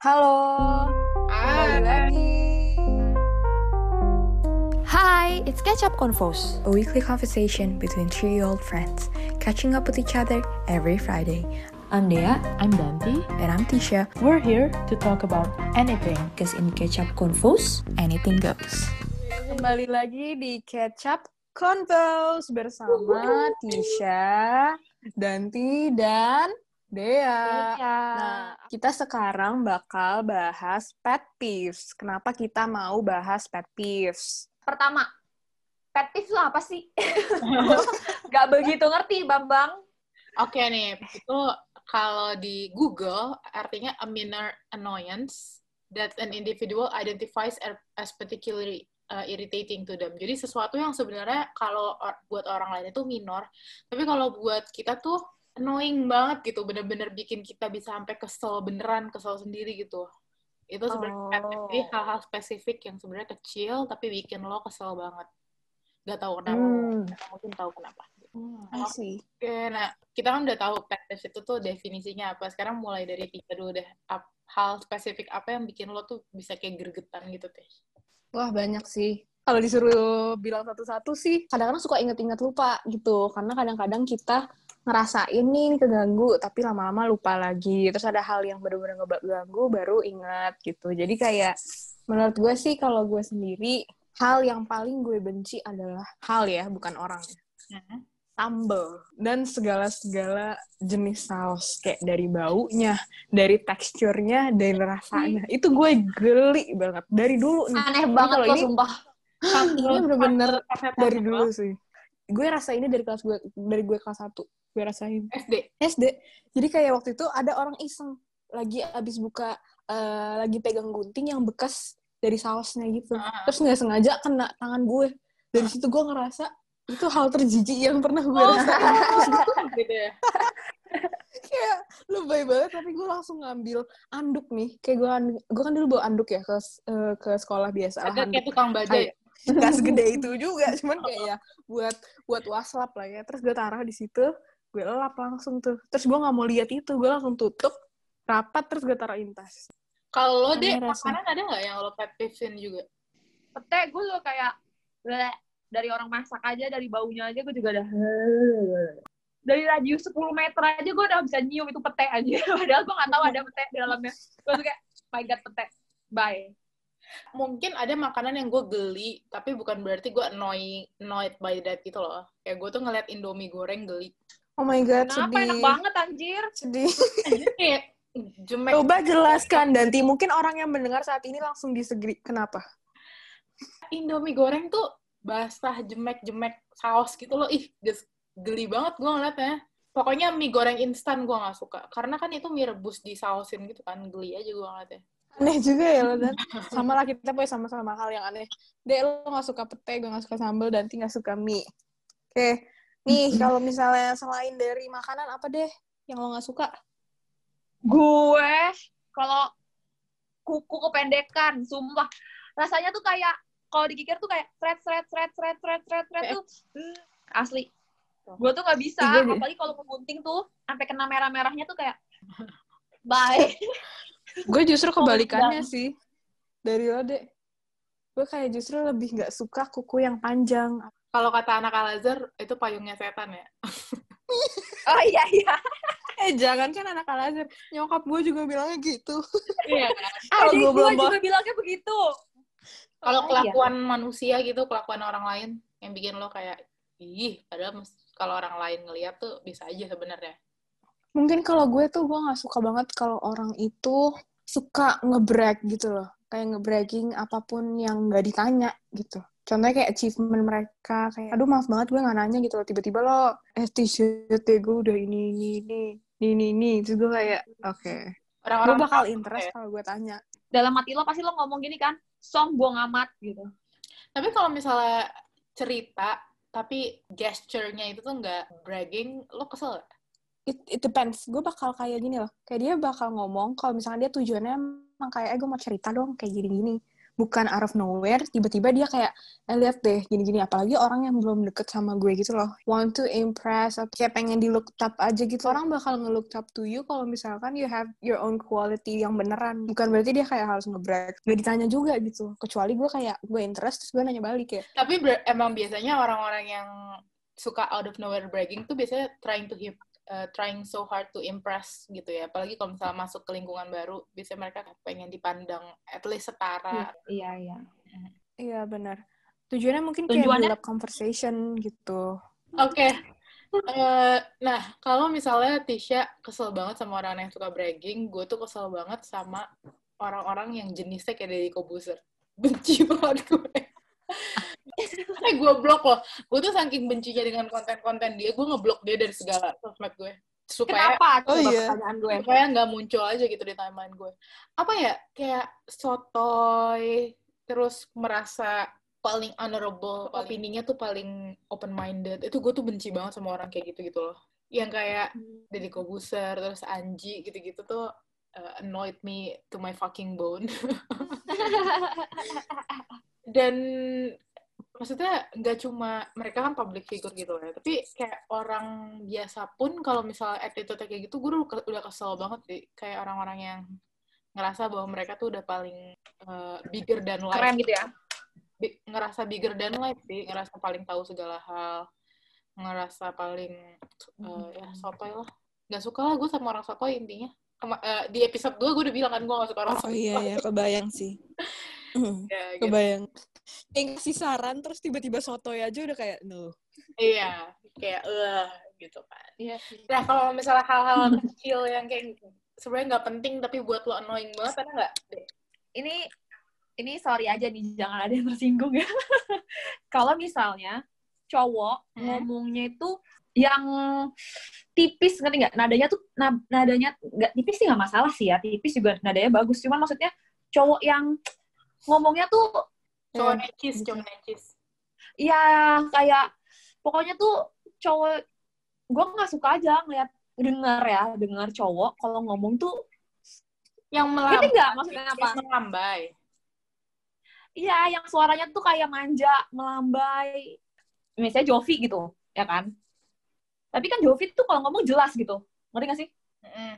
Halo, kembali lagi. Hi, it's Catch Up Convos. a weekly conversation between three old friends, catching up with each other every Friday. I'm Dea, I'm Danti. And I'm Tisha, We're here to talk about anything. because in Catch Up Convos, anything goes. Kembali lagi di Catch Up Convos bersama Tisha, Danti, dan Dea. Nah, kita sekarang bakal bahas pet peeves. Kenapa kita mau bahas pet peeves? Pertama, pet peeve itu apa sih? Gak begitu ngerti, Bambang. Oke nih, itu kalau di Google artinya a minor annoyance that an individual identifies as particularly uh, irritating to them. Jadi sesuatu yang sebenarnya kalau or- buat orang lain itu minor, tapi kalau buat kita tuh annoying banget gitu, bener-bener bikin kita bisa sampai kesel beneran, kesel sendiri gitu. Itu sebenarnya Oh. hal-hal spesifik yang sebenarnya kecil tapi bikin lo kesel banget. Gak tahu kenapa, Hmm, mungkin tahu kenapa. See. Oke, nah kita kan udah tahu peeve itu tuh definisinya apa. Sekarang mulai dari tiga dulu deh. Ap- hal spesifik apa yang bikin lo tuh bisa kayak gergetan gitu, Teh? Wah, banyak sih. Kalau disuruh bilang satu-satu sih, kadang-kadang suka inget-inget lupa gitu. Karena kadang-kadang kita ngerasain nih keganggu, tapi lama-lama lupa lagi. Terus ada hal yang bener-bener ngeganggu, baru ingat gitu. Jadi kayak, menurut gue sih kalau gue sendiri, hal yang paling gue benci adalah hal ya, bukan orang. Sambel. Dan segala-segala jenis saus. Kayak dari baunya, dari teksturnya, dari rasanya. Itu gue geli banget. Dari dulu nih. Aneh banget kalau lo, ini- sumpah. ini bener-bener dari dulu sih. Gue rasa ini dari kelas gue dari gue kelas 1. Gue rasain SD. SD. Jadi kayak waktu itu ada orang iseng lagi abis buka eh, lagi pegang gunting yang bekas dari sausnya gitu. Ah. Terus nggak sengaja kena tangan gue. Dari situ gue ngerasa itu hal terjijik yang pernah gue Oh, rasain. gitu ya. kayak lebay banget tapi gue langsung ngambil anduk nih kayak gue gue kan dulu bawa anduk ya ke eh, ke sekolah biasa Ada kayak tukang baja ya. nggak segede itu juga cuman kayak ya buat buat waslap lah ya terus gue taruh di situ gue lap langsung tuh terus gue nggak mau lihat itu gue langsung tutup rapat terus gue taruhin tas Kalau lo deh, makanan ada nggak yang lo pet peeve juga? Pete, gue juga kayak, bleh, dari orang masak aja, dari baunya aja gue juga udah, dari radius 10 meter aja gue udah bisa nyium itu pete aja. Padahal gue gak tahu ada pete di dalamnya. Gue tuh kayak, my god pete, bye. Mungkin ada makanan yang gue geli, tapi bukan berarti gue annoying, annoyed by that gitu loh. Kayak gue tuh ngeliat Indomie goreng geli. Oh my god Kenapa enak sedih banget anjir? sedih jemek. coba jelaskan Danti mungkin orang yang mendengar saat ini langsung disegri kenapa Indomie goreng tuh basah, jemek-jemek saus gitu loh. Ih, geli banget gue ngeliatnya. Pokoknya mie goreng instan gue gak suka. Karena kan itu mie rebus disausin gitu kan. Geli aja gue ngeliatnya. aneh juga ya lo dan sama lah kita punya sama-sama hal yang aneh dek lo nggak suka pete gue nggak suka sambal Danti nggak suka mie oke nih kalau misalnya selain dari makanan apa deh yang lo nggak suka Gue, kalau kuku kependekan, sumpah. Rasanya tuh kayak, kalau digigir tuh kayak thread, thread, thread, thread, thread, thread, thread tuh. hmm, asli. Gue tuh gak bisa, Ih, gue- apalagi kalau ngegunting tuh, sampai kena merah-merahnya tuh kayak, bye. gue justru kebalikannya sih dari lo deh gue kayak justru lebih nggak suka kuku yang panjang Kalau kata anak Al-Azhar, itu payungnya setan ya. Oh iya, iya. eh jangan kan anak Al-Azhar nyokap gue juga bilangnya gitu Iya. Kalau Adik gue juga bilangnya begitu. Kalau Oh, iya. kelakuan manusia gitu, kelakuan orang lain yang bikin lo kayak ih, padahal mes- kalau orang lain ngeliat tuh bisa aja sebenarnya. mungkin kalau gue tuh gue nggak suka banget kalau orang itu suka ngebrag gitu loh kayak ngebragging apa pun yang nggak ditanya gitu contohnya kayak achievement mereka kayak aduh maaf banget gue nggak nanya gitu loh tiba-tiba lo eh t-shirt deh gue udah ini ini ini ini ini, ini. terus gue kayak oke gue Orang-orang bakal tahu interest ya. kalau gue tanya Dalam hati lo pasti lo ngomong gini kan, song buang amat gitu. Tapi kalau misalnya cerita tapi gesture-nya itu tuh nggak bragging, lo kesel gak? it, it depends gue bakal kayak gini loh kayak dia bakal ngomong kalau misalnya dia tujuannya emang kayak eh gue mau cerita dong kayak gini-gini bukan out of nowhere tiba-tiba dia kayak eh lihat deh gini-gini. Apalagi orang yang belum deket sama gue gitu loh. Want to impress atau kayak pengen di look up aja gitu. Orang bakal nge-look up to you kalau misalkan you have your own quality yang beneran. Bukan berarti dia kayak harus nge-brag. Gak ditanya juga gitu. Kecuali gue kayak gue interest terus gue nanya balik ya. Tapi emang biasanya orang-orang yang suka out of nowhere bragging tuh biasanya trying to hip, uh, trying so hard to impress gitu ya. Apalagi kalau misalnya masuk ke lingkungan baru, biasanya mereka pengen dipandang at least setara. Iya, iya. iya benar tujuannya mungkin kayak Tujuannya- build up conversation gitu Oke. Eh, nah, kalau misalnya Tisha kesel banget sama orang yang suka bragging, gue tuh kesel banget sama orang-orang yang jenisnya kayak Deddy Kobuser. Benci banget gue. eh, gue blok loh. Gue tuh saking bencinya dengan konten-konten dia, gue ngeblok dia dari segala sosmed gue. Supaya Kenapa? Oh, iya. pertanyaan gue. supaya nggak muncul aja gitu di timeline gue. Apa ya, kayak sotoy, terus merasa paling honorable, opininya tuh paling open-minded. Itu gue tuh benci banget sama orang kayak gitu-gitu loh. Yang kayak Deddy Kobuser, terus Anji, gitu-gitu tuh uh, annoyed me to my fucking bone. Dan maksudnya nggak cuma mereka kan public figure gitu ya, tapi kayak orang biasa pun kalau misalnya attitude kayak gitu, gue udah, ke- udah kesel banget sih. Kayak orang-orang yang ngerasa bahwa mereka tuh udah paling uh, bigger than life. Keren gitu ya. Bi- ngerasa bigger than life sih, ngerasa paling tahu segala hal, ngerasa paling uh, ya sotoy lah. Nggak suka lah gue sama orang sotoy intinya. Kema- uh, di episode 2 gue udah bilang kan gue gak suka orang oh sotoy. iya ya kebayang sih Ya, gitu. kebayang yang kasih saran terus tiba-tiba sotoy aja udah kayak no Iya, kayak eh gitu kan. Iya. Nah, kalau misalnya hal-hal kecil yang kayak sebenarnya nggak penting tapi buat lo annoying banget ada nggak? Dek? Ini ini sorry aja nih, jangan ada yang tersinggung ya. Kalau misalnya cowok Hmm. ngomongnya itu yang tipis ngerti nggak nadanya tuh na- nadanya nggak tipis sih nggak masalah sih ya tipis juga nadanya bagus cuman maksudnya cowok yang ngomongnya tuh Cowok Iya. necis, cowok necis. ya kayak pokoknya tuh cowok gue nggak suka aja ngeliat denger ya denger cowok kalau ngomong tuh Yang melambai. nggak maksudnya apa melambai. iya yang suaranya tuh kayak manja melambai misalnya Jovi gitu ya kan tapi kan Jovi tuh kalau ngomong jelas gitu ngerti gak sih Mm-mm.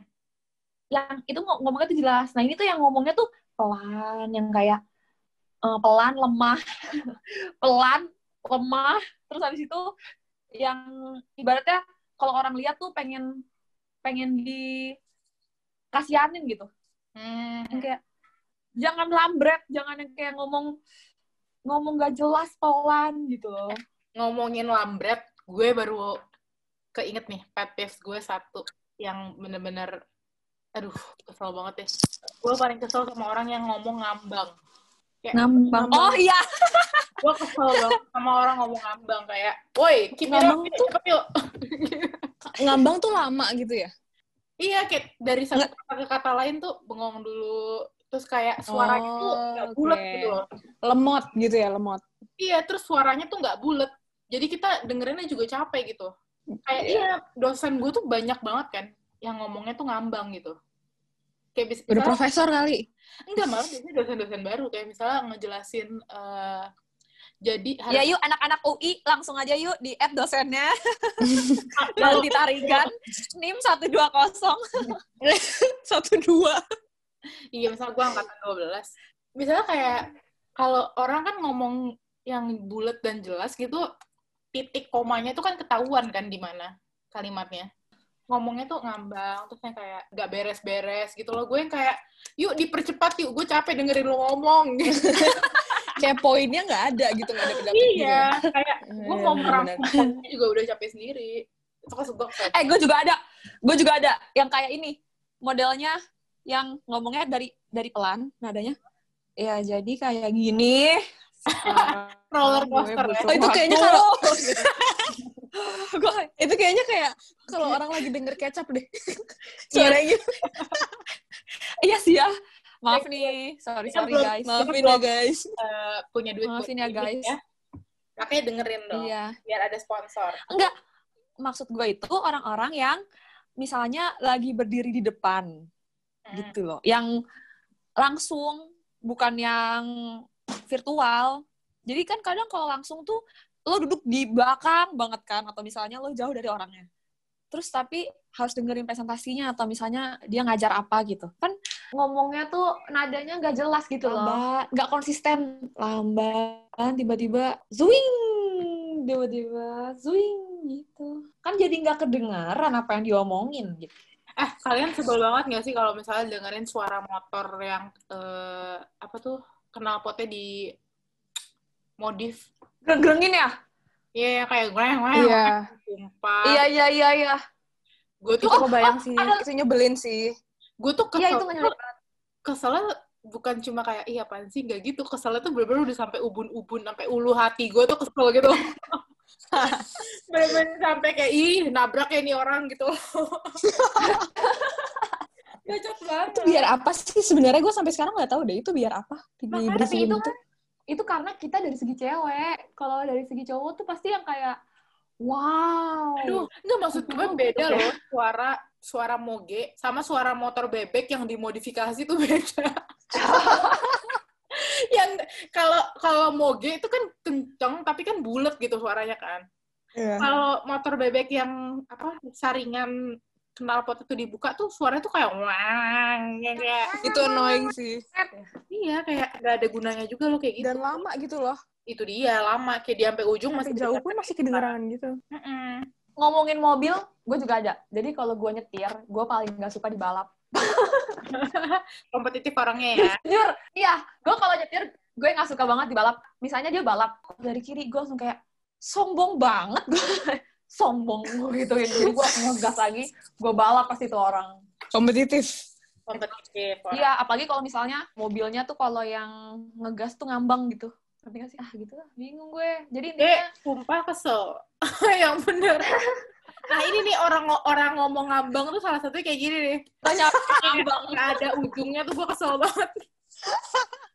yang itu ngom- ngomongnya tuh jelas nah ini tuh yang ngomongnya tuh pelan yang kayak eh, pelan lemah pelan lemah terus habis itu yang ibaratnya kalau orang lihat tuh pengen pengen di kasihanin gitu Hmm. kayak jangan lambret jangan yang kayak ngomong ngomong gak jelas pelan gitu loh Ngomongin lambret, gue baru keinget nih, pet peeves gue satu yang bener-bener aduh, kesel banget deh. Gue paling kesel sama orang yang ngomong ngambang. Kayak, ngambang oh iya gue kesel banget sama orang ngomong ngambang kayak, woi, up, Ngambang yuk, tuh- cepet yuk. ngambang tuh lama gitu ya iya, kayak dari satu kata ke kata lain tuh bengong dulu. Terus kayak suaranya tuh Oh, nggak bulat oke. gitu loh. lemot gitu ya lemot Iya, terus suaranya tuh nggak bulat. Jadi kita dengerinnya juga capek gitu. Kayak iya, dosen gue tuh banyak banget kan yang ngomongnya tuh ngambang gitu. Kayak bisa udah profesor kali. Enggak malah biasanya dosen-dosen baru. Kayak misalnya ngejelasin eh, jadi harus ya yuk anak-anak UI langsung aja yuk di add dosennya. Kalau dan ditarikan nim 120 satu dua iya misalnya gue angkatan 12 misalnya kayak kalau orang kan ngomong yang bulat dan jelas gitu titik komanya tuh kan ketahuan kan di mana kalimatnya ngomongnya tuh ngambang terus yang kayak gak beres-beres gitu loh. Gue yang kayak yuk dipercepat yuk gue capek dengerin lo ngomong. Kayak poinnya nggak ada gitu nggak ada kedapet iya kayak gue Iya, mau bener-bener. merangkum poinnya juga udah capek sendiri. Itu kan gue kayak eh gue juga ada. Gue juga ada yang kayak ini. Modelnya yang ngomongnya dari dari pelan nadanya. Ya jadi kayak gini. Roller gue coaster ya. Oh, itu kayaknya kalau- gue itu kayaknya kayak kalau orang lagi denger kecap deh. Suaranya iya sih ya. Maaf nih. Sorry sorry guys. maafin ya guys. Eh, punya duit Maafin ya, guys. makanya dengerin dong iya. biar ada sponsor. Enggak. Maksud gue itu orang-orang yang misalnya lagi berdiri di depan Hmm. gitu loh. Yang langsung bukan yang virtual. Jadi kan kadang kalau langsung tuh lo duduk di belakang banget kan atau misalnya lo jauh dari orangnya. Terus tapi harus dengerin presentasinya atau misalnya dia ngajar apa gitu. Kan Ngomongnya tuh nadanya nggak jelas gitu loh. nggak konsisten, lambat, tiba-tiba zwing, tiba-tiba zwing gitu. Kan jadi nggak kedengaran apa yang diomongin gitu. Eh, kalian sebel banget nggak sih kalau misalnya dengerin suara motor yang eh, apa tuh knalpotnya di modif? Gerengin ya? Iya, yang kayak greng greng. Iya. Iya, iya, iya, iya. Gue tuh Itu kebayang sih. ada- Itu nyebelin sih. gue tuh Iya kesel. itu nggak jelas. keselnya bukan cuma kayak iya apaan sih nggak gitu keselnya tuh bener-bener udah sampai ubun-ubun sampai ulu hati gue tuh kesel gitu bener-bener sampai kayak ih nabrak ya nih orang gitu Gacot banget. Itu biar apa sih? Sebenarnya gue sampai sekarang nggak tahu deh. Itu biar apa? Makanya, itu gitu. Itu karena kita dari segi cewek. Kalau dari segi cowok tuh pasti yang kayak wow. Aduh, nggak maksud gue Oh, beda loh suara suara moge sama suara motor bebek yang dimodifikasi tuh beda. yang kalau kalau moge itu kan kenceng tapi kan bulat gitu suaranya kan. Iya. Kalau motor bebek yang apa saringan knalpot itu dibuka tuh suaranya tuh kayak wang kayak Itu annoying sih. iya kayak nggak ada gunanya juga loh kayak gitu. Dan lama gitu loh. Itu dia lama kayak di sampai ujung Masih masih jauh kedengaran. pun masih kedengeran gitu. Mm-mm. Ngomongin mobil, gue juga ada. Jadi kalau gue nyetir, gue paling nggak suka di balap. Kompetitif orangnya ya. Jujur, iya. Gue kalau nyetir, gue nggak suka banget di balap. Misalnya dia balap dari kiri, gue langsung kayak sombong banget. sombong gue gituin. Jadi gue ngegas lagi, gue balap pasti itu orang. Kompetitif. Kompetitif. Iya, apalagi kalau misalnya mobilnya tuh kalau yang ngegas tuh ngambang gitu. Ngerti gak sih? Ah gitu lah, bingung gue. Jadi Eh, intinya, sumpah kesel. yang bener. Nah ini nih orang orang ngomong ngambang tuh salah satunya kayak gini nih. banyak Ngambang nggak ada ujungnya tuh gue kesel banget.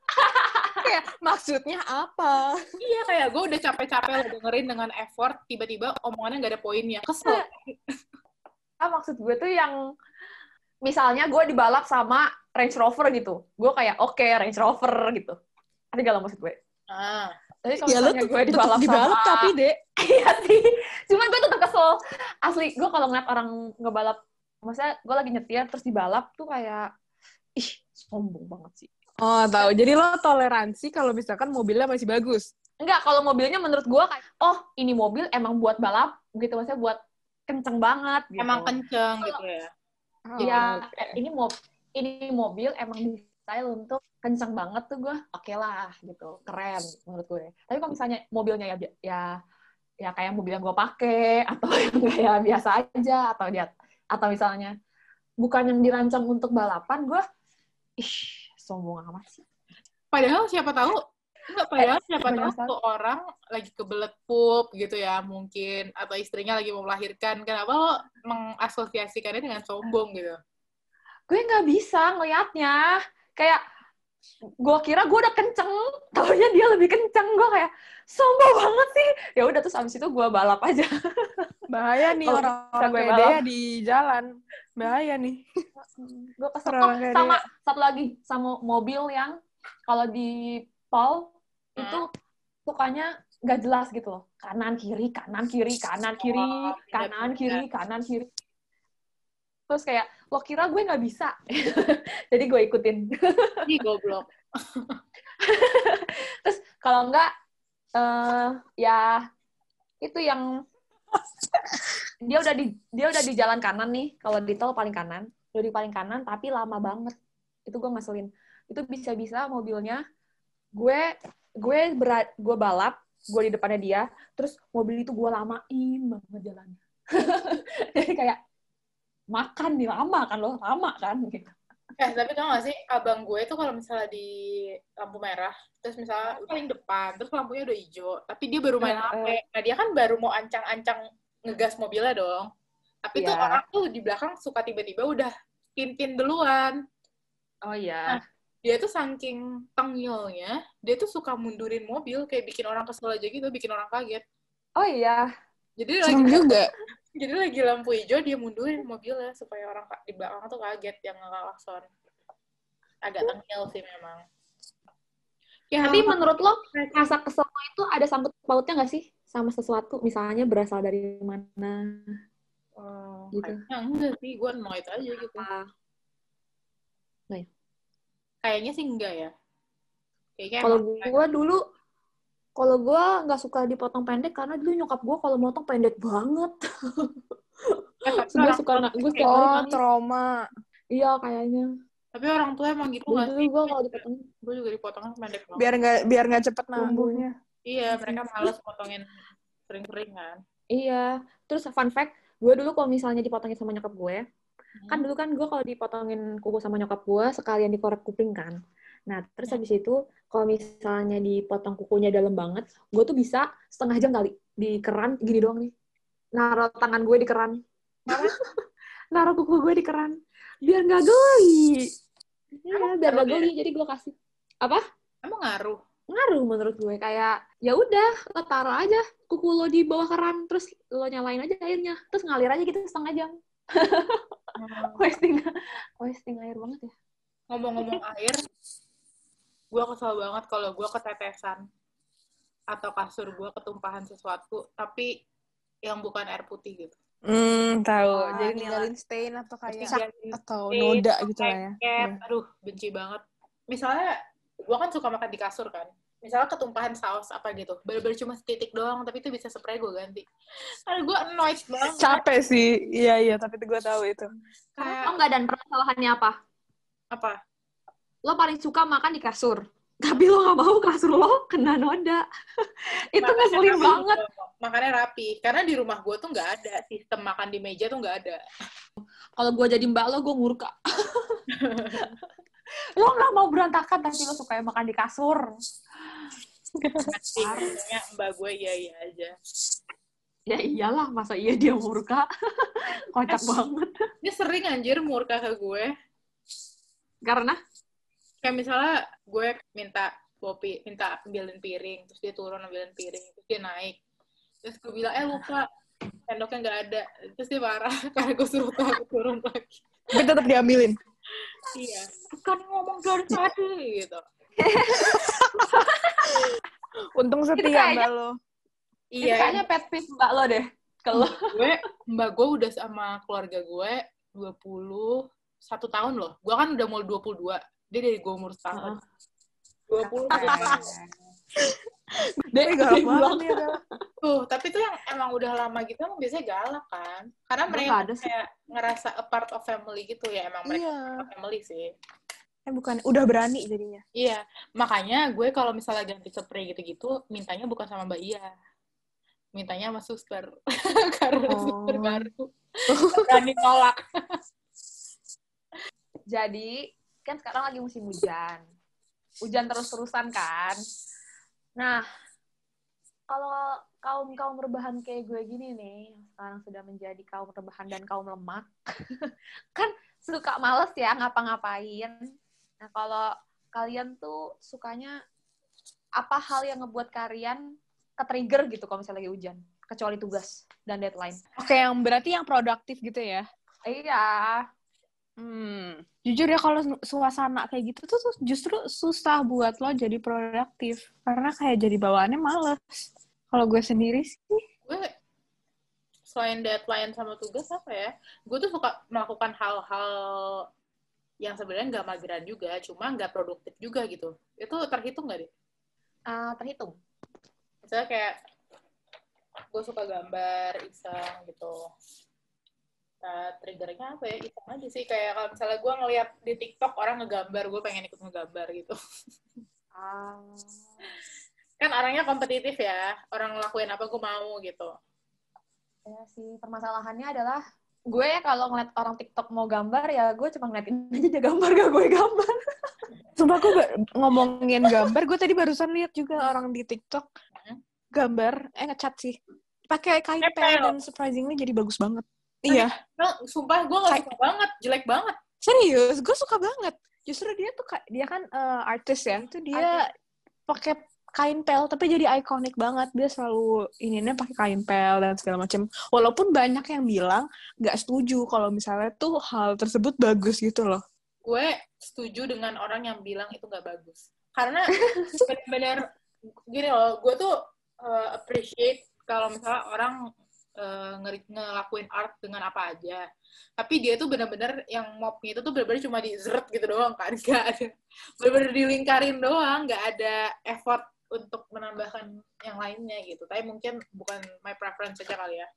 Kayak maksudnya apa? Iya kayak gue udah capek-capek lo dengerin dengan effort, tiba-tiba omongannya nggak ada poinnya. Kesel. ah, maksud gue tuh yang misalnya gue dibalap sama Range Rover gitu. Gue kayak, oke Range Rover gitu. Ada gak lah maksud gue? Ah. Tapi kalau Ya lo misalnya gue dibalap, dibalap sama... tapi dek. Iya sih. Cuman gue tetap kesel. Asli, gue kalau ngeliat orang ngebalap, maksudnya gue lagi nyetir terus dibalap tuh kayak, ih, sombong banget sih. Oh tahu. Jadi lo toleransi kalau misalkan mobilnya masih bagus. Enggak, kalau mobilnya menurut gue kayak, oh ini mobil emang buat balap, gitu maksudnya buat kenceng banget. Gitu. Emang kenceng gitu ya. Iya, oke. ini mob ini mobil emang style untuk kenceng banget tuh gue, oke lah gitu, keren menurut gue. Tapi kalau misalnya mobilnya ya ya ya kayak mobil yang gue pakai atau yang kayak biasa aja atau dia atau misalnya bukan yang dirancang untuk balapan, gue ih sombong amat sih. Padahal siapa tahu Enggak, padahal siapa banyak tahu tuh orang lagi kebelet pup gitu ya mungkin atau istrinya lagi mau melahirkan kenapa lo mengasosiasikannya dengan sombong gitu Gue nggak bisa ngelihatnya kayak gue kira gue udah kenceng, taunya dia lebih kenceng. Gue kayak sombong banget sih. Ya udah terus abis itu gue balap aja. Bahaya nih orang-orang balap. dia di jalan. Bahaya nih. gue kesel. Oh, sama satu lagi sama mobil yang kalau di tol Hmm. itu sukanya nggak jelas gitu loh. Kanan kiri kanan kiri kanan kiri Oh, kanan kiri kanan kiri. Terus kayak lo kira gue nggak bisa. Jadi gue ikutin. Ih, goblok. Terus kalau enggak eh ya itu yang dia udah di dia udah di jalan kanan nih. Kalau di tol paling kanan. Udah di paling kanan tapi lama banget. Itu gue ngeselin. Itu bisa-bisa mobilnya gue gue berat gue balap gue di depannya dia terus mobil itu gue lamain banget jalannya. Jadi kayak makan nih lama kan lo lama kan gitu. Eh tapi tau gak sih abang gue tuh kalau misalnya di lampu merah terus misalnya paling depan terus lampunya udah hijau tapi dia baru main Eh, HP nah dia kan baru mau ancang-ancang ngegas mobilnya dong tapi tuh Iya. orang tuh di belakang suka tiba-tiba udah tin-tin duluan oh iya dia tuh saking tengilnya, dia tuh suka mundurin mobil, kayak bikin orang kesel aja gitu, bikin orang kaget. oh iya Jadi lagi, juga. jadi lagi lampu hijau, dia mundurin mobilnya, supaya orang di belakang tuh kaget yang ngelakson. Agak tengil sih memang. Ya, Tapi menurut lo rasa kesel itu ada sangkut pautnya nggak sih sama sesuatu? Misalnya berasal dari mana? oh, gitu. kayaknya enggak sih, gue annoyed aja gitu. Apa? Kayaknya sih enggak ya. Kayaknya Kalau gue dulu, kalau gue nggak suka dipotong pendek karena dulu nyokap gue kalau motong pendek banget. Eh, gue suka anak gue Oh, nangis. trauma. Iya kayaknya. Tapi orang tua emang gitu nggak dulu sih? gue kalau dipotong Gue juga dipotongnya pendek banget. Biar nggak biar nggak cepet numbuhnya. Iya, mereka males potongin sering-sering kan. Iya. Terus fun fact, gue dulu kalau misalnya dipotongin sama nyokap gue, Hmm. kan dulu kan gue kalau dipotongin kuku sama nyokap gue sekalian dikorek kuping kan. Nah, terus habis itu kalau misalnya dipotong kukunya dalam banget, gue tuh bisa setengah jam kali di keran gini doang nih. Naruh tangan gue di keran. Naruh kuku gue di keran. Biar nggak geli. Iya, biar ngaruh nggak ya? geli. Jadi gue kasih Emang ngaruh? Ngaruh menurut gue kayak ya udah lo taruh aja kuku lo di bawah keran terus lo nyalain aja airnya terus ngalir aja gitu setengah jam wasting wasting air banget ya Ngomong-ngomong air, gue kesel banget kalau gue ketetesan atau kasur gue ketumpahan sesuatu, tapi yang bukan air putih gitu. Hmm, tahu. Wah, Jadi ninggalin stain atau kayak Iya, atau stain, noda gitu lah ya. lengket. Aduh, benci banget. Misalnya, gue kan suka makan di kasur kan. Misalnya ketumpahan saus apa gitu. Bener-bener cuma setitik doang, tapi itu bisa spray gue ganti. Aduh, gue annoyed banget. Capek sih. Iya, iya, tapi gue tahu itu. Kayak, oh enggak dan permasalahannya apa apa? lo paling suka makan di kasur tapi lo nggak mau kasur lo kena noda itu ngeselin banget. Makanya rapi. Karena di rumah gue tuh nggak ada. Sistem makan di meja tuh nggak ada. kalau gue jadi mbak lo gue murka lo nggak mau berantakan tapi lo suka makan di kasur ngomongnya mbak gue iya-iya aja. ya iyalah masa iya dia murka kocak banget Dia sering anjir murka ke gue. karena Kayak misalnya gue minta kopi, minta ambilin piring, terus dia turun ambilin piring, terus dia naik. Terus gue bilang, eh lupa, sendoknya nggak ada. Terus dia marah, karena gue suruh tahu turun lagi. Tapi tetap diambilin. Iya, bukan ngomong dari tadi, gitu. Untung setia mbak lo. itu Iya, kayaknya pet peeve mbak lo deh kalau gue, mbak gue udah sama keluarga gue 21 tahun loh. Gue kan udah mau 22. Dia dari gue umur setahun. 20 tahun. Tapi galak banget. Bel. Tuh, tapi tuh yang emang udah lama gitu emang biasanya galak kan. Karena Gue mereka ada sih. kayak ngerasa a part of family gitu ya. Emang mereka Iya. part of family sih. Eh bukan, udah berani jadinya. Iya, makanya gue kalau misalnya ganti spray gitu-gitu, mintanya bukan sama Mbak Iya. Mintanya sama suster. Karena Oh. suster baru. Berani nolak. Jadi, kan sekarang lagi musim hujan. Hujan terus-terusan kan. Nah, kalau kaum-kaum rebahan kayak gue gini nih, sekarang sudah menjadi kaum rebahan dan kaum lemak, kan suka males ya ngapa-ngapain. Nah, kalau kalian tuh sukanya apa hal yang ngebuat kalian ke-trigger gitu kalau misalnya lagi hujan? Kecuali tugas dan deadline. Oke, yang berarti yang produktif gitu ya. Iya, Hmm. Jujur ya kalau su- suasana kayak gitu tuh, tuh justru susah buat lo jadi produktif. Karena kayak jadi bawaannya males. Kalau gue sendiri sih, gue selain deadline sama tugas apa ya gue tuh suka melakukan hal-hal yang sebenarnya nggak mageran juga cuma nggak produktif juga gitu itu terhitung nggak deh eh, terhitung. misalnya kayak gue suka gambar iseng gitu nah, triggernya apa ya iseng aja sih kayak kalau misalnya gue ngeliat di TikTok orang ngegambar gue pengen ikut ngegambar gitu Ah. kan orangnya kompetitif ya orang ngelakuin apa gue mau gitu Ya sih, permasalahannya adalah gue ya kalau ngeliat orang TikTok mau gambar ya gue cuma ngeliatin aja dia gambar gak gue gambar. Sumpah gue ngomongin gambar, gue tadi barusan lihat juga orang di TikTok Hmm. gambar, eh ngecat sih, pakai kain pel dan surprisingly jadi bagus banget. Iya, nah, sumpah gue gak suka banget jelek banget. Serius, gue suka banget. Justru dia tuh dia kan eh, artis ya, itu dia pakai kain pel tapi jadi ikonik banget. Dia selalu ininya pakai kain pel dan segala macam walaupun banyak yang bilang nggak setuju kalau misalnya tuh hal tersebut bagus gitu loh. Gue setuju dengan orang yang bilang itu nggak bagus. Karena benar-benar gini loh gue tuh uh, appreciate kalau misalnya orang uh, ngelakuin art dengan apa aja tapi dia tuh benar-benar yang mopnya itu tuh benar-benar cuma di zret gitu doang kan gak ada benar-benar dilingkarin doang nggak ada effort untuk menambahkan yang lainnya gitu tapi mungkin bukan my preference aja kali ya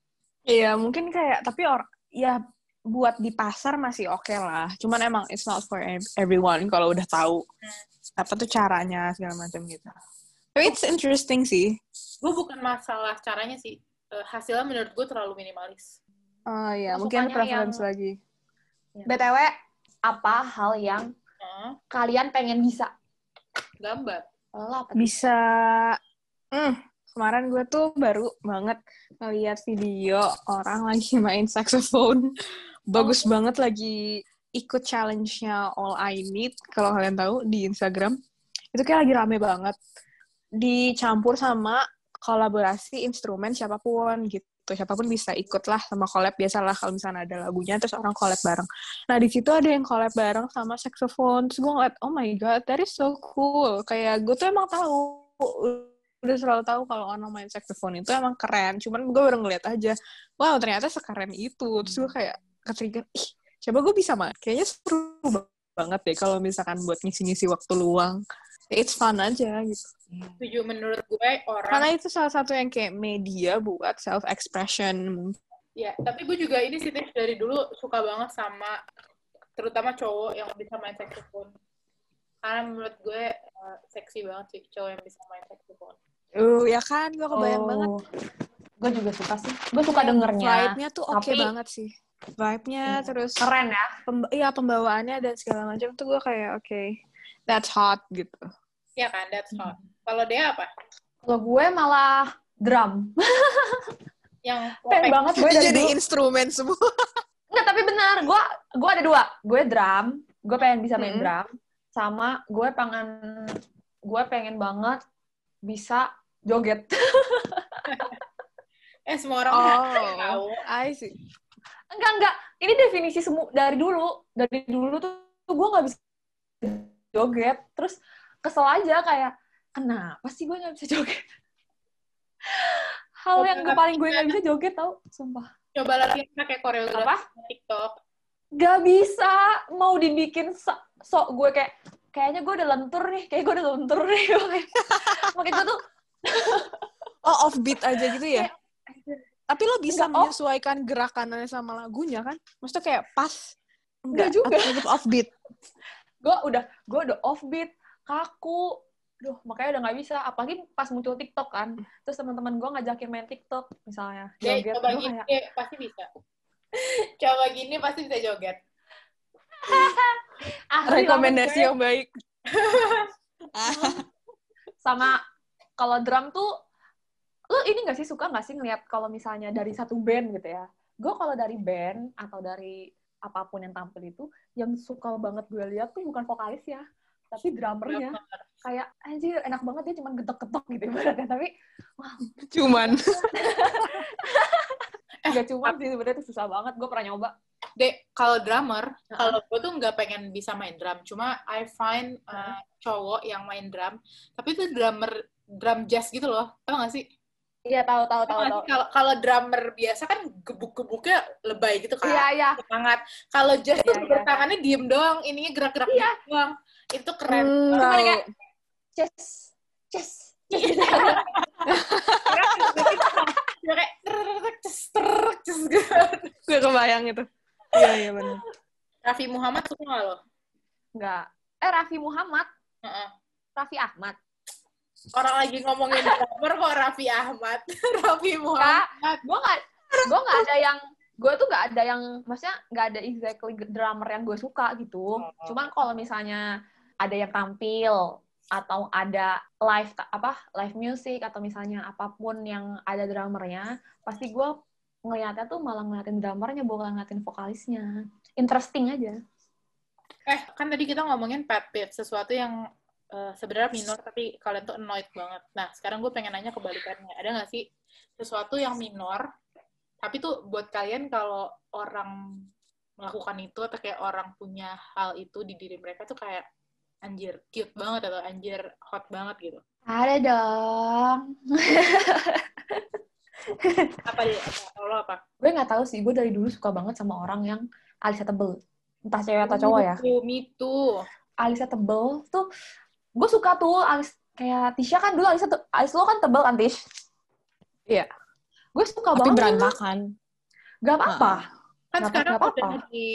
Iya, mungkin kayak tapi or ya buat di pasar masih oke lah. Cuman emang it's not for ev- everyone kalau udah tahu apa tuh caranya segala macam gitu. Tapi it's interesting sih. gue bukan masalah caranya sih Eh, hasilnya menurut gue terlalu minimalis Oh iya, mungkin preference yang- lagi. BTW, apa hal yang Hah? kalian pengen bisa? gambar apa? Bisa hmm, kemarin gue tuh baru banget ngeliat video orang lagi main saxophone. Bagus banget lagi ikut challenge-nya All I Need kalau kalian tahu di Instagram. Itu kayak lagi rame banget. Dicampur sama kolaborasi instrumen siapa pun gitu. Siapa pun bisa ikut lah sama collab biasalah kalau misalnya ada lagunya terus orang collab bareng. Nah di situ ada yang collab bareng sama saxophone. Terus gue ngeliat, oh my god, that is so cool. Kayak gue tuh emang tahu udah selalu tahu kalau orang main saxophone itu emang keren. Cuman gue baru ngeliat aja, wow ternyata sekeren itu. Terus gue kayak ketrigger, ih coba gue bisa mah. Kayaknya seru banget deh kalau misalkan buat ngisi-ngisi waktu luang. It's fun aja gitu. setuju menurut gue orang Karena itu salah satu yang kayak media buat self-expression. Ya, tapi gue juga ini sih dari dulu suka banget sama terutama cowok yang bisa main saxophone. Karena menurut gue uh, seksi banget sih cowok yang bisa main saxophone. Uh, ya kan? Gue kebayang banget. Gue juga suka sih. Gue suka dengernya. Vibe-nya tuh oke Tapi- banget sih. Vibe-nya Iya. terus Keren ya. pemba iya pembawaannya dan segala macam tuh gue kayak oke that's hot gitu. Iya kan, that's hot. Kalau dia apa? Kalau gue malah drum. Yang Pengen banget gue dari Jadi dulu. instrumen semua. Enggak, tapi benar. Gue gue ada dua. Gue drum. Gue pengen bisa main Mm-mm. drum. Sama gue pengen gue pengen banget bisa joget. Eh, semua orang Oh. tahu. I see. enggak enggak. Ini definisi semu dari dulu. Dari dulu tuh, tuh gue nggak bisa joget. Terus kesel aja kayak kenapa sih gue nggak bisa joget? Hal yang gue paling gue nggak bisa joget tau, sumpah. Coba latihan pakai koreografi Apa? TikTok. Gak bisa mau dibikin so- sok gue kayak kayaknya gue udah lentur nih, kayak gue udah lentur nih. Makanya gue tuh Oh offbeat aja gitu ya. Tapi lo bisa Enggak off. menyesuaikan gerakannya sama lagunya kan? Maksudnya kayak pas. Enggak juga. atau tetap offbeat. gue udah gue udah offbeat, kaku. Duh, makanya udah nggak bisa. Apalagi pas muncul TikTok kan. Terus teman-teman gue ngajakin main TikTok misalnya. Dek, Joget. coba Gue gini, kayak, pasti bisa. coba gini pasti bisa joget. "Ahli Rekomendasi yang baik. gue." Sama kalau drum tuh, lu ini gak sih suka gak sih ngeliat kalau misalnya dari satu band gitu ya? Gue kalau dari band atau dari apa pun yang tampil itu, yang suka banget gue lihat tuh bukan vokalis ya, tapi drummernya. Kayak anjir enak banget dia cuma getok-getok gitu ibaratnya, tapi Cuman. gak cuma sih sebenarnya itu susah banget. Gue pernah nyoba. Dek, kalau drummer, kalau gue tuh nggak pengen bisa main drum. Cuma I find uh, cowok yang main drum, tapi itu drummer drum jazz gitu loh. Tau gak sih? Iya tahu tahu tahu? Kalau kalau drummer biasa kan gebuk-gebuknya lebay gitu kan. Iya iya. Semangat. Kalau jazz tuh Iya, iya. tangannya diem doang, ininya gerak-gerak Iya. dikit doang. Itu keren. Cuma tahu. kayak chess chess. Gue kebayang itu. Iya, iya benar. Raffi Muhammad suka nggak lo? Enggak. Eh Raffi Muhammad, Heeh. Raffi Ahmad. Orang lagi ngomongin drummer kok Raffi Ahmad. Raffi Muhammad. gue nggak gue nggak ada yang gue tuh nggak ada yang maksudnya nggak ada exactly drummer yang gue suka gitu cuman kalau misalnya ada yang tampil atau ada live apa live music atau misalnya apa pun yang ada drummernya pasti gue ngeliatnya tuh malah ngeliatin drummernya bukan ngeliatin vokalisnya interesting aja Eh, kan tadi kita ngomongin pet peeve, sesuatu yang eh, sebenarnya minor tapi kalian tuh annoyed banget. Nah, sekarang gue pengen nanya kebalikannya. Ada nggak sih sesuatu yang minor, tapi tuh buat kalian kalau orang melakukan itu atau kayak orang punya hal itu di diri mereka tuh kayak anjir cute banget atau anjir hot banget gitu? Ada dong. Apa dia? Apa, lo apa? gue nggak tahu sih, gue dari dulu suka banget sama orang yang alisnya tebel. Entah cewek atau cowok ya. Me too, me too. Alisnya tebel tuh, gue suka tuh alis kayak Tisha kan dulu alisnya tuh, alis lo kan tebel kan Tish? Iya. Gue suka Tapi banget. berantakan. Gak apa-apa. Kan Nggak- sekarang nggak apa-apa. udah di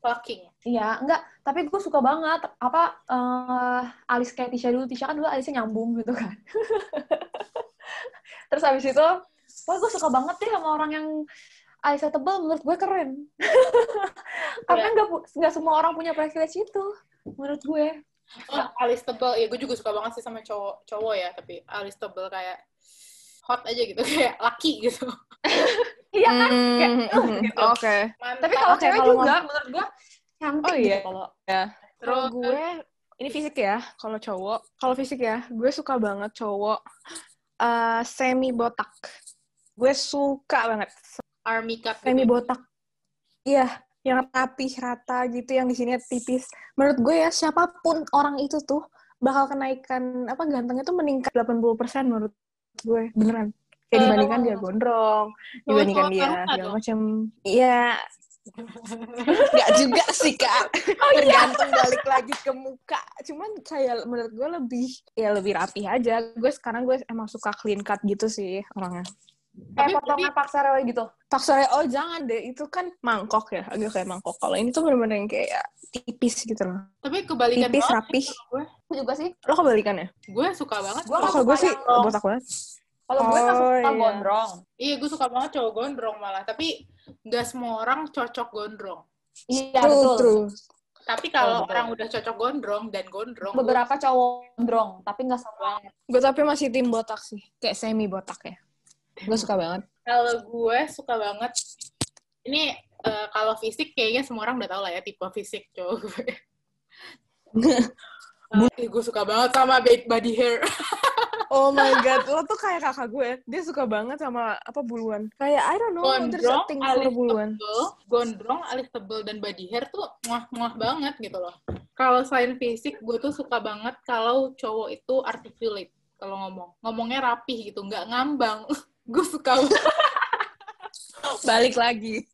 plucking. Iya, enggak. Tapi gue suka banget apa eh, alis kayak Tisha dulu. Tisha kan dulu alisnya nyambung gitu kan. Terus habis itu, wah gue suka banget deh sama orang yang alisnya tebal. Menurut gue keren. Karena nggak pu- nggak semua orang punya privilege itu. Menurut gue. Oh, alis tebal. Ya, gue juga suka banget sih sama cowok cowok ya, tapi alis tebal kayak hot aja gitu, kayak laki gitu. Iya kan? Kayak, Hmm, "Uh," hmm, gitu. Oke. Mantap. Tapi kalau Oke, cewek kalau juga, menurut gue cantik Oh, gitu iya. kalau Ya. Terus Kalau gue, ini fisik ya. Kalau cowok, kalau fisik ya, gue suka banget cowok eh, semi botak. Gue suka banget army cut gitu. semi botak. Iya, yang rapih, rata gitu, yang di sini tipis. Menurut gue ya, siapa pun orang itu tuh bakal kenaikan apa gantengnya tuh meningkat 80% menurut gue. Beneran. Kayak Oh. dibandingkan dia gondrong, dibandingkan dia segala macam. Iya, Nggak juga sih, Kak. Tergantung balik lagi ke muka. Cuman kayak menurut gue lebih, ya lebih rapi aja. Gue sekarang gue emang suka clean cut gitu sih orangnya. kayak Tapi potongan paksa rewe gitu. Paksa oh jangan deh, itu kan mangkok ya, agak kayak mangkok. Kalau ini tuh bener-bener yang kayak tipis gitu loh. Tapi kebalikan Tipis, rapih. kalau gue. Gue juga sih. Lo kebalikan ya? Gue suka banget. Gua Oh, nggak kalau gue suka sih botak banget. Kalau gue kan Oh, suka iya. gondrong. Iya, gue suka banget cowok gondrong malah. Tapi nggak semua orang cocok gondrong. Iya, true, betul. true. Tapi kalau betul. orang udah cocok gondrong dan gondrong, Beberapa cowok gondrong, tapi nggak semua. Gue tapi masih tim botak sih. Kayak semi botak ya. Gue suka banget. kalau gue suka banget. Ini eh, kalau fisik kayaknya semua orang udah tahu lah ya tipe fisik cowok gue. Eh, gue suka banget sama big body hair. Oh my god, lo tuh kayak kakak gue. Dia suka banget sama apa buluan. Kayak I don't know, gondrong, for alis buluan. tebel, gondrong, alis tebel, dan body hair tuh muah-muah banget gitu loh. Kalau selain fisik, gue tuh suka banget kalau cowok itu articulate kalau ngomong. Ngomongnya rapih gitu, nggak ngambang. gue suka banget. Balik lagi.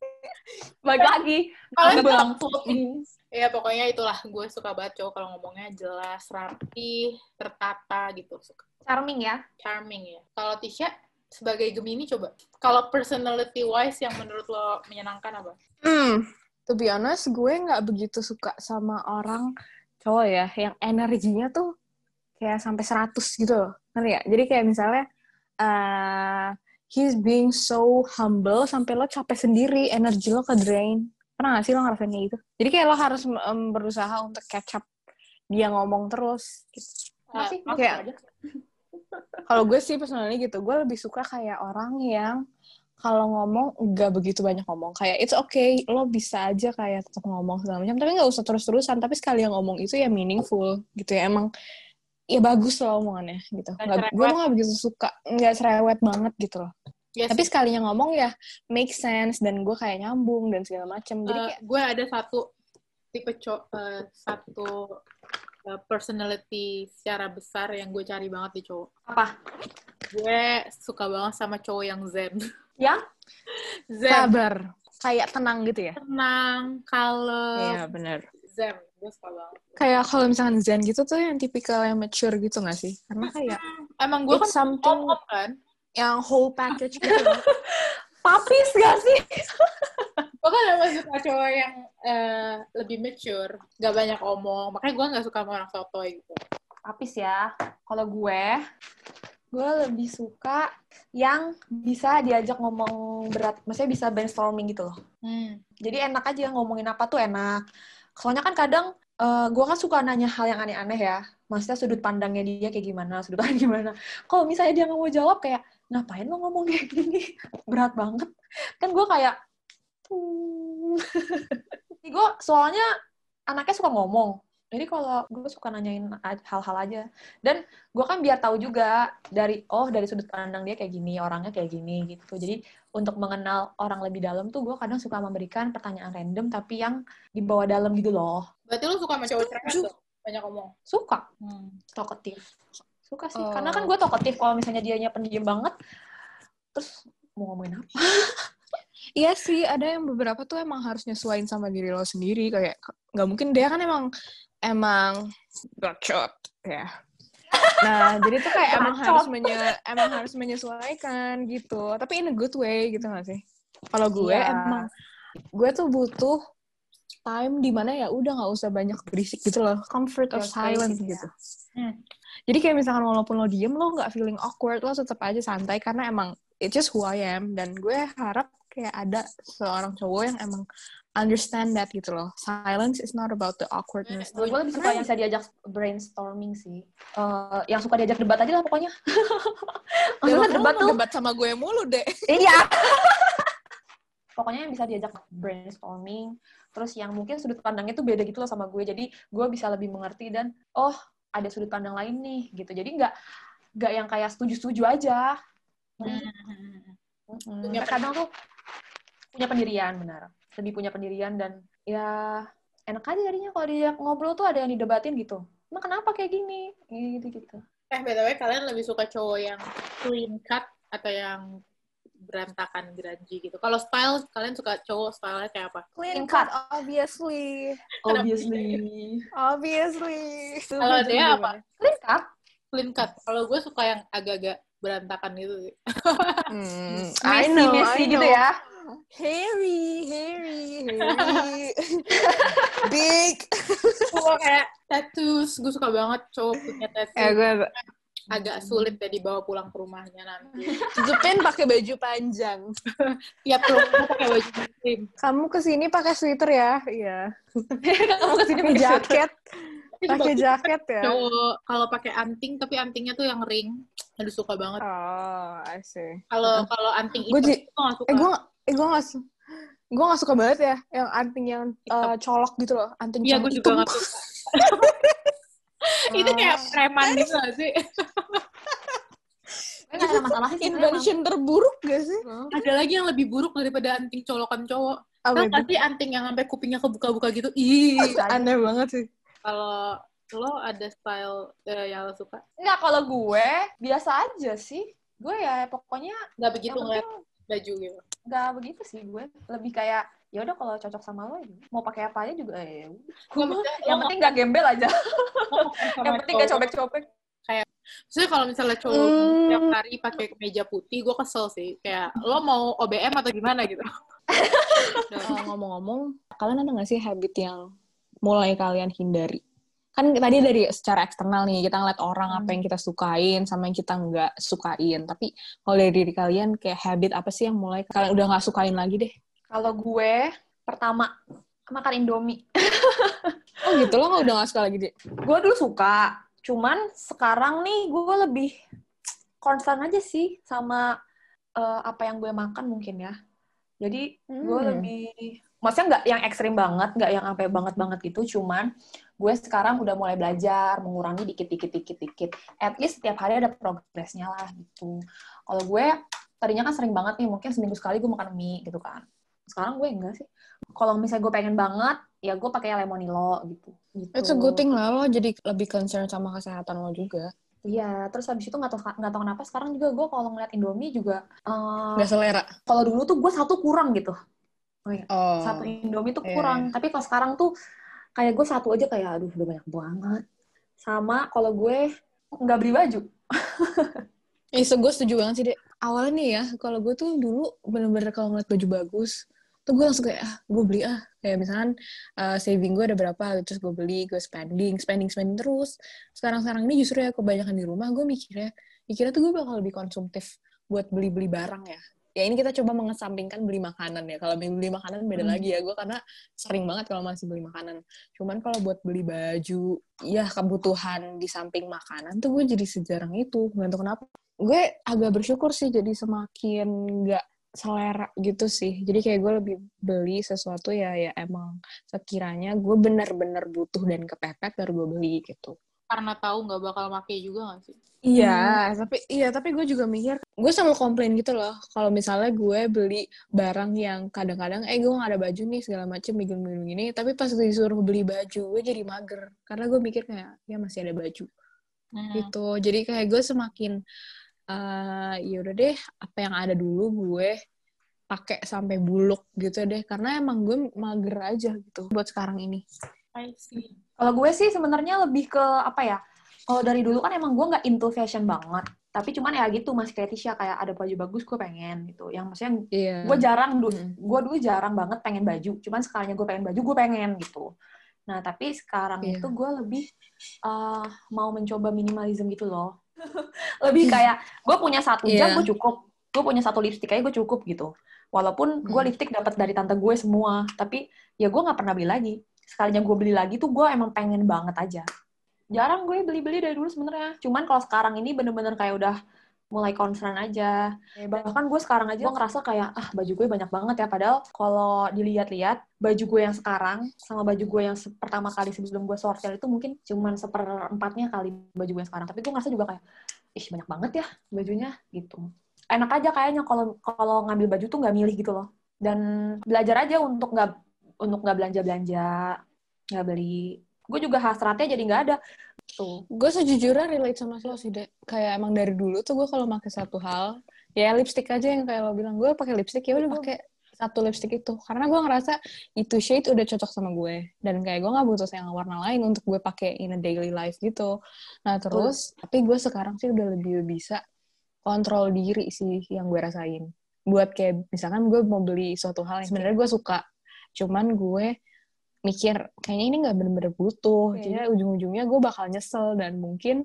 Balik lagi. Ngambang. tahu. Ya pokoknya itulah gue suka banget cowok kalau ngomongnya jelas, rapi, tertata gitu. Suka. Charming ya. Charming ya. Kalau Tisha sebagai Gemini coba. Kalau personality wise yang menurut lo menyenangkan apa? Hmm, to be honest, gue nggak begitu suka sama orang cowok ya, yang energinya tuh kayak sampai 100 gitu loh. Ngerti ya? Jadi kayak misalnya, uh, he's being so humble sampai lo capek sendiri, energi lo ke drain. Pernah gak sih lo ngerasain kayak gitu? Jadi kayak lo harus um, berusaha untuk catch up dia ngomong terus. Gitu. Nggak sih? Nah, kayak- aja. Kalau gue sih personalnya gitu, gue lebih suka kayak orang yang kalau ngomong nggak begitu banyak ngomong. Kayak it's okay, lo bisa aja kayak tetap ngomong segala macam, tapi nggak usah terus-terusan. Tapi sekali yang ngomong itu ya meaningful gitu ya. Emang ya bagus loh omongannya gitu. Nggak gue nggak begitu suka, nggak cerewet banget gitu loh. Ya Tapi sih. sekalinya ngomong ya make sense dan gue kayak nyambung dan segala macam. Jadi kayak gue ada satu tipe co eh, satu personality secara besar yang gue cari banget di cowok. Apa? Gue suka banget sama cowok yang zen. Yang? Zen, sabar, kayak tenang gitu ya. tenang, kalem, Iya benar. zen. Gue suka banget. Kayak kalau misalkan Zen gitu tuh yang tipikal yang mature gitu gak sih? Karena kayak Emang gue kan something om-om kan. yang whole package gitu. Papis gak sih? Gue kan emang suka cowok yang eh, lebih mature, gak banyak omong. Makanya gue gak suka sama orang sotoy gitu. Papis ya. Kalau gue, gue lebih suka yang bisa diajak ngomong berat. Maksudnya bisa brainstorming gitu loh. Hmm. Jadi enak aja ngomongin apa tuh enak. Soalnya kan kadang eh, gue kan suka nanya hal yang aneh-aneh ya. Maksudnya sudut pandangnya dia kayak gimana, sudut pandang gimana. Kalau misalnya dia nggak mau jawab kayak, ngapain lo ngomong kayak gini? Berat banget. Kan gue kayak, hmm. gue soalnya anaknya suka ngomong. Jadi kalau gue suka nanyain hal-hal aja. Dan gue kan biar tahu juga dari, oh dari sudut pandang dia kayak gini, orangnya kayak gini gitu. Jadi untuk mengenal orang lebih dalam tuh gue kadang suka memberikan pertanyaan random tapi yang dibawa dalam gitu loh. Berarti lu suka sama cowok banyak ngomong. suka Hmm. talkative suka sih Oh. karena kan gue talkative kalau misalnya dianya pendiam banget terus mau ngomongin apa Iya sih, ada yang beberapa tuh emang harus nyesuaiin sama diri lo sendiri. Kayak, nggak mungkin dia kan emang, emang bacot, ya. Nah, jadi tuh kayak emang Bacot. harus menye, emang harus menyesuaikan gitu. Tapi in a good way gitu gak sih? Kalau gue Iya. emang, gue tuh butuh time di mana ya udah nggak usah banyak berisik gitu loh. Comfort of Your silence space, ya. gitu. Hmm. Jadi kayak misalkan walaupun lo diem, lo nggak feeling awkward, lo tetap aja santai karena emang it's just who I am. Dan gue harap kayak ada seorang cowok yang emang understand that gitu loh. Silence is not about the awkwardness. gue lebih suka yang bisa diajak brainstorming sih Eh, yang suka diajak debat aja lah pokoknya Ya, lo debat tuh debat sama gue mulu deh. iya pokoknya yang bisa diajak brainstorming terus yang mungkin sudut pandangnya tuh beda gitu loh sama gue jadi gue bisa lebih mengerti dan oh ada sudut pandang lain nih gitu. Jadi nggak nggak yang kayak setuju-setuju aja. Hmm. Mm-mm. Punya kadang tuh punya pendirian benar. Lebih punya pendirian dan ya enak aja jadinya kalau dia ngobrol tuh ada yang didebatin gitu. Emang kenapa kayak gini? Gitu gitu Eh, btw kalian lebih suka cowok yang clean cut atau yang berantakan grungy gitu? Kalau style, kalian suka cowok stylenya kayak apa? Clean cut, obviously. obviously Obviously. Kalau dia apa? clean cut Clean cut. Kalau gue suka yang agak-agak berantakan gitu sih. Hmm, messy messy gitu ya Harry, Harry, Harry. Big. Gue kayak tattoos, gue suka banget cowok punya tattoo. Ya, gue Agak sulit ya dibawa pulang ke rumahnya nanti. tutupin pakai baju panjang. Tiap rumah pakai baju muslim. Kamu ke sini pakai sweater ya? Iya. kamu ke sini Pakai jaket. Pakai jaket ya? Kalau pakai anting tapi antingnya tuh yang ring. Aduh suka banget. Oh, I see. Kalau kalau anting Gua itu gak suka. Eh, gue eh, gue gak su- gue gak suka banget ya yang anting yang eh, colok gitu loh. Anting Iya, colok gue juga gak suka. Itu kayak preman gitu gak sih? nggak ada masalah sih Invention terburuk gak sih? Ada lagi yang lebih buruk daripada anting colokan cowok. Gak sih anting yang sampai kupingnya kebuka-buka gitu? Ih. Aneh banget sih. Kalau lo ada style eh, yang lo suka? Nggak, kalau gue biasa aja sih. Gue ya pokoknya Gak begitu ngeliat baju gitu. nggak begitu sih gue. Lebih kayak ya udah kalau cocok sama lo ya mau pakai apa aja juga eh, ya udah. Yang penting nggak gembel aja. yang penting nggak cowok. cobek-cobek. Maksudnya kalau misalnya cowok Hmm. tiap hari pakai kemeja putih, gue kesel sih. Kayak lo mau OBM atau gimana gitu? Ngomong-ngomong, kalian ada nggak sih habit yang mulai kalian hindari? Kan tadi dari secara eksternal nih, kita ngeliat orang apa yang kita sukain sama yang kita nggak sukain. Tapi kalau dari diri kalian, kayak habit apa sih yang mulai kalian udah nggak sukain lagi deh? Kalau gue pertama makan Indomie. Oh gitu, lo udah nggak suka lagi deh? Gue dulu suka, cuman sekarang nih gue lebih concern aja sih sama eh, apa yang gue makan mungkin ya. Jadi gue Hmm. lebih, maksudnya nggak yang ekstrim banget, nggak yang sampai banget-banget gitu, cuman gue sekarang udah mulai belajar, mengurangi dikit-dikit, dikit-dikit. At least setiap hari ada progresnya lah gitu. Kalau gue tadinya kan sering banget nih, mungkin seminggu sekali gue makan mie gitu kan. Sekarang gue enggak sih. Kalau misalnya gue pengen banget, ya gue pakai lemonilo gitu. gitu. A good thing lah, lo jadi lebih concern sama kesehatan lo juga. Iya, terus habis itu nggak tau nggak tau kenapa sekarang juga gue kalau ngeliat Indomie juga eh, Nggak selera. kalau dulu tuh gue satu kurang gitu. Oh. Satu Indomie tuh iya, kurang. Tapi kalau sekarang tuh kayak gue satu aja kayak aduh udah banyak banget. Sama kalau gue nggak beli baju. Eh, so, gue setuju banget sih, Dek. Awalnya nih ya, kalau gue tuh dulu bener-bener kalau ngeliat baju bagus, tuh gue langsung kayak, ah, gue beli ah. Kayak misalkan uh, saving gue ada berapa, terus gue beli, gue spending, spending, spending terus. Sekarang-sekarang ini justru ya kebanyakan di rumah, gue mikirnya, mikirnya tuh gue bakal lebih konsumtif buat beli-beli barang ya. Ya ini kita coba mengesampingkan beli makanan ya. Kalau beli makanan beda Hmm. lagi ya. Gue karena sering banget kalau masih beli makanan. Cuman kalau buat beli baju, ya kebutuhan di samping makanan tuh gue jadi sejarang itu. Nggak tahu kenapa. Gue agak bersyukur sih jadi semakin nggak selera gitu sih. Jadi kayak gue lebih beli sesuatu ya ya emang sekiranya gue bener-bener butuh dan kepepet baru gue beli gitu. karena tahu nggak bakal make juga gak sih? Iya, tapi iya tapi gue juga mikir, gue selalu komplain gitu loh. Kalau misalnya gue beli barang yang kadang-kadang, eh gue gak ada baju nih segala macem minggu-minggu ini, tapi pas disuruh beli baju, gue jadi mager. Karena gue mikir kayak, ya masih ada baju Hmm. gitu. Jadi kayak gue semakin, eh ya udah deh, apa yang ada dulu gue pakai sampai buluk gitu deh. Karena emang gue mager aja gitu buat sekarang ini. I see. Kalau gue sih sebenarnya lebih ke apa ya? Kalau dari dulu kan emang gue nggak into fashion banget. Tapi cuman ya gitu masih kayak Tisha kayak ada baju bagus gue pengen gitu. Yang maksudnya Iya. gue jarang dulu, Mm. gue dulu jarang banget pengen baju. Cuman sekalinya gue pengen baju gue pengen gitu. Nah tapi sekarang Iya. itu gue lebih uh, mau mencoba minimalism gitu loh. lebih kayak gue punya satu jam Iya. gue cukup. Gue punya satu lipstick aja gue cukup gitu. Walaupun gue Hmm. lipstick dapat dari tante gue semua, tapi ya gue nggak pernah beli lagi. Sekalinya gue beli lagi tuh gue emang pengen banget aja. Jarang gue beli-beli dari dulu sebenarnya. Cuman kalau sekarang ini bener-bener kayak udah mulai concern aja. Bahkan gue sekarang aja gue ngerasa kayak, ah baju gue banyak banget ya. Padahal kalau dilihat-lihat, baju gue yang sekarang sama baju gue yang pertama kali sebelum gue sortir itu mungkin cuman seperempatnya kali baju gue yang sekarang. Tapi gue ngerasa juga kayak, ih banyak banget ya bajunya gitu. Enak aja kayaknya kalau kalau ngambil baju tuh nggak milih gitu loh. Dan belajar aja untuk nggak untuk nggak belanja-belanja, nggak beli. Gue juga hasratnya jadi nggak ada. Tuh. gue sejujurnya relate sama lo sih dek. Kayak emang dari dulu tuh gue kalau pakai satu hal ya lipstick aja yang kayak lo bilang. Gue pakai lipstick ya udah pakai satu lipstick itu. Karena gue ngerasa itu shade udah cocok sama gue. Dan kayak gue nggak butuh yang warna lain untuk gue pakai in a daily life gitu. Nah terus tapi gue sekarang sih udah lebih bisa kontrol diri sih yang gue rasain. Buat kayak misalkan gue mau beli suatu hal yang sebenarnya gue suka. Cuman gue mikir kayaknya ini nggak bener-bener butuh jadi ujung-ujungnya gue bakal nyesel dan mungkin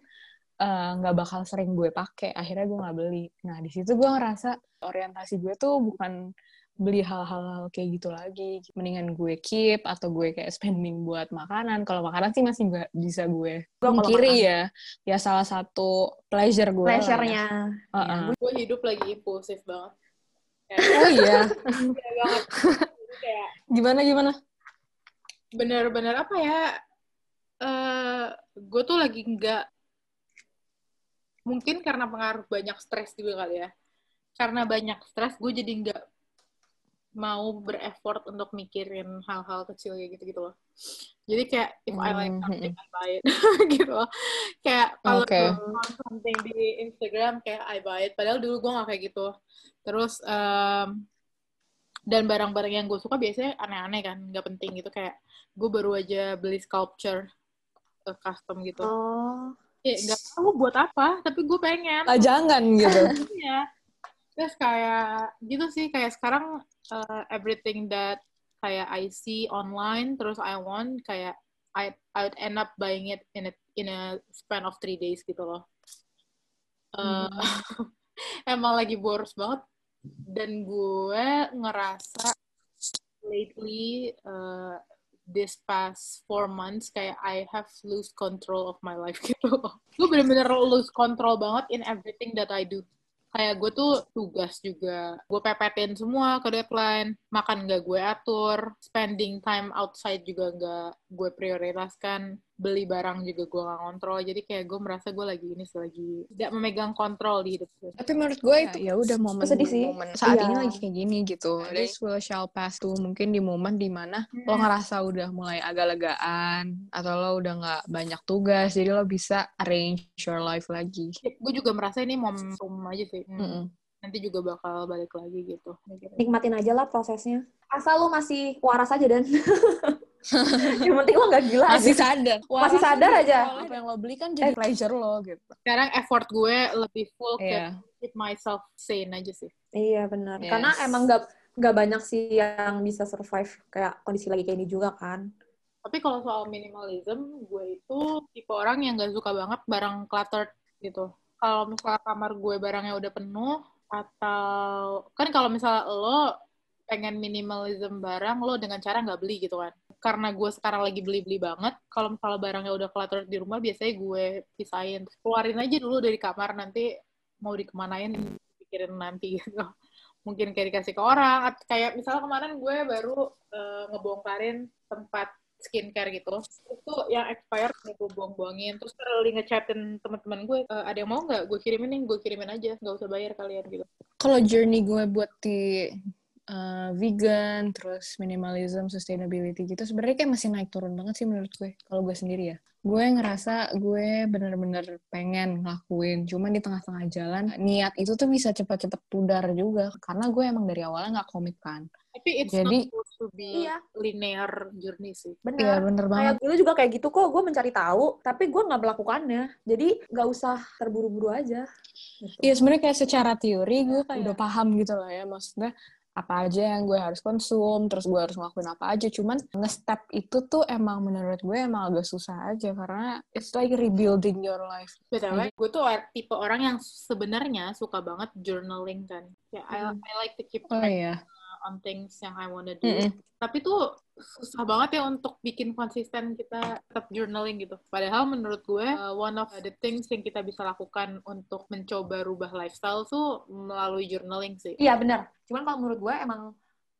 eh, nggak bakal sering gue pakai akhirnya gue nggak beli nah di situ gue ngerasa orientasi gue tuh bukan beli hal-hal kayak gitu lagi mendingan gue keep atau gue kayak spending buat makanan kalau makanan sih masih nggak bisa gue kiri ya ya salah satu pleasure gue lah ya. Pleasure-nya. Heeh. Gue hidup lagi impulsif banget. oh iya Iya banget. Jadi kayak gimana gimana bener-bener apa ya? eh gue tuh lagi nggak mungkin karena pengaruh banyak stres juga kali ya. Karena banyak stres, gue jadi nggak mau bereffort untuk mikirin hal-hal kecil kayak gitu-gitu loh. Jadi kayak if I like Hmm, something, I buy it gitu loh. Kayak kalau want something di Instagram kayak I buy it. Padahal dulu gue nggak kayak gitu. Terus em, dan barang-barang yang gue suka biasanya aneh-aneh kan, nggak penting gitu kayak gue baru aja beli sculpture eh, custom gitu. Oh. Ya nggak tahu buat apa, tapi gue pengen. ah jangan gitu Iya. Terus kayak gitu sih kayak sekarang uh, everything that kayak I see online terus I want kayak I I would end up buying it in a in a span of three days gitu loh. Uh, emang lagi boros banget dan gue ngerasa lately uh, this past four months kayak I have lose control of my life gitu. Gue bener-bener lose control banget in everything that I do. Kayak gue tuh tugas juga, gue pepetin semua ke deadline, makan gak gue atur, spending time outside juga gak gue prioritaskan, beli barang juga gue gak kontrol, jadi kayak gue merasa gue lagi ini lagi tidak memegang kontrol di hidup gue. Tapi menurut gue itu ya udah momen sedih sih. momen saat Iya. ini lagi kayak gini gitu. This will shall pass tuh mungkin di momen di mana lo ngerasa udah mulai agak legaan atau lo udah nggak banyak tugas jadi lo bisa arrange your life lagi. Gue juga merasa ini momentum aja sih. Hmm, Mm-mm. Nanti juga bakal balik lagi gitu. nikmatin aja lah prosesnya. Asal lu masih waras aja dan yang penting lo nggak gila Masih aja. sadar. Masih sadar aja. Apa yang lo beli kan jadi pleasure lo gitu. Sekarang effort gue lebih full ke Iya. keep myself sane aja sih. Iya benar. Yes. Karena emang nggak nggak banyak sih yang bisa survive kayak kondisi lagi kayak ini juga kan. Tapi kalau soal minimalism, gue itu tipe orang yang gak suka banget barang cluttered gitu. Kalau misalnya kamar gue barangnya udah penuh, atau kan kalau misalnya lo pengen minimalism barang, lo dengan cara nggak beli gitu kan. Karena gue sekarang lagi beli-beli banget, kalau misalnya barangnya udah cluttered di rumah, biasanya gue pisahin. Keluarin aja dulu dari kamar, nanti mau dikemanain, pikirin nanti gitu. Mungkin kayak dikasih ke orang, kayak misalnya kemarin gue baru eh, ngebongkarin tempat skincare gitu. Itu yang expired nih gue buang-buangin. Terus early ngechatin teman-teman gue, "E, ada yang mau nggak? Gue kirimin nih, gue kirimin aja. Nggak usah bayar kalian gitu. Kalau journey gue buat di uh, vegan, terus minimalism, sustainability gitu, sebenarnya kayak masih naik turun banget sih menurut gue. Kalau gue sendiri ya. Gue ngerasa gue bener-bener pengen ngelakuin, cuman di tengah-tengah jalan, niat itu tuh bisa cepat-cepat pudar juga. Karena gue emang dari awalnya nggak komit kan. Tapi it's Jadi- not supposed to be Iya. linear journey sih. Iya Bener. bener banget. Kayak dulu juga kayak gitu kok, gue mencari tahu, tapi gue nggak melakukannya. Jadi nggak usah terburu-buru aja. Gitu. Iya sebenarnya kayak secara teori gue Kayak- udah paham gitu lah ya maksudnya apa aja yang gue harus konsum terus gue harus ngelakuin apa aja. Cuman nge-step itu tuh emang menurut gue emang agak susah aja karena it's like rebuilding your life. BTW, gue tuh tipe orang yang sebenarnya suka banget journaling kan. Ya, I, Hmm. I like to keep oh track. iya on things yang I wanna do. Mm-mm. Tapi tuh susah banget ya untuk bikin konsisten kita tetap journaling gitu. Padahal menurut gue, uh, one of the things yang kita bisa lakukan untuk mencoba rubah lifestyle tuh melalui journaling sih. Iya benar. Cuman kalau menurut gue emang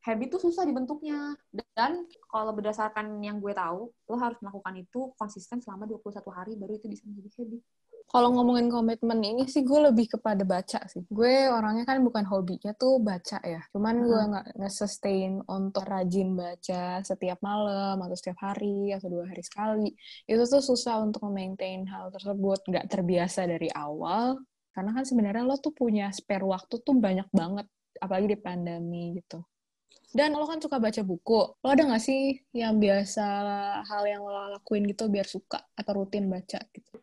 habit tuh susah dibentuknya. Dan kalau berdasarkan yang gue tahu, lo harus melakukan itu konsisten selama 21 hari baru itu bisa menjadi habit. Kalau ngomongin komitmen ini sih gue lebih kepada baca sih. Gue orangnya kan bukan hobinya tuh baca ya. Cuman gue Hmm. nggak nge-sustain untuk rajin baca setiap malam atau setiap hari atau dua hari sekali itu tuh susah untuk maintain hal tersebut. Nggak terbiasa dari awal karena kan sebenarnya lo tuh punya spare waktu tuh banyak banget apalagi di pandemi gitu. Dan lo kan suka baca buku. Lo ada nggak sih yang biasa hal yang lo lakuin gitu biar suka atau rutin baca gitu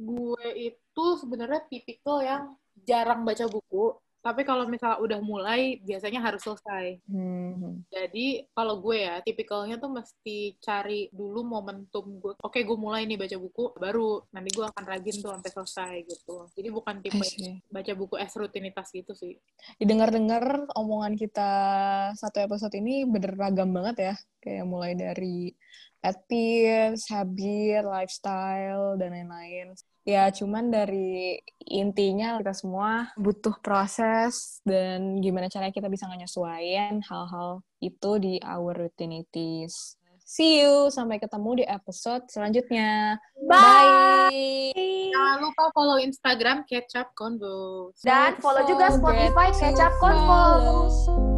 Gue itu sebenarnya tipikal yang jarang baca buku. Tapi kalau misalnya udah mulai, biasanya harus selesai. Hmm. Jadi kalau gue ya, tipikalnya tuh mesti cari dulu momentum gue. Oke, gue mulai nih baca buku, baru nanti gue akan rajin tuh sampai selesai gitu. Jadi bukan tipe baca buku as rutinitas gitu sih. didengar-dengar omongan kita satu episode ini bener ragam banget ya. Kayak mulai dari ethics, habit, lifestyle, dan lain-lain. Ya, cuman dari intinya kita semua butuh proses dan gimana caranya kita bisa nyesuaiin hal-hal itu di our routinities. See you, sampai ketemu di episode selanjutnya. Bye! Jangan lupa follow Instagram Ketchup Convos. Dan follow juga Spotify Kecap Convo. follow.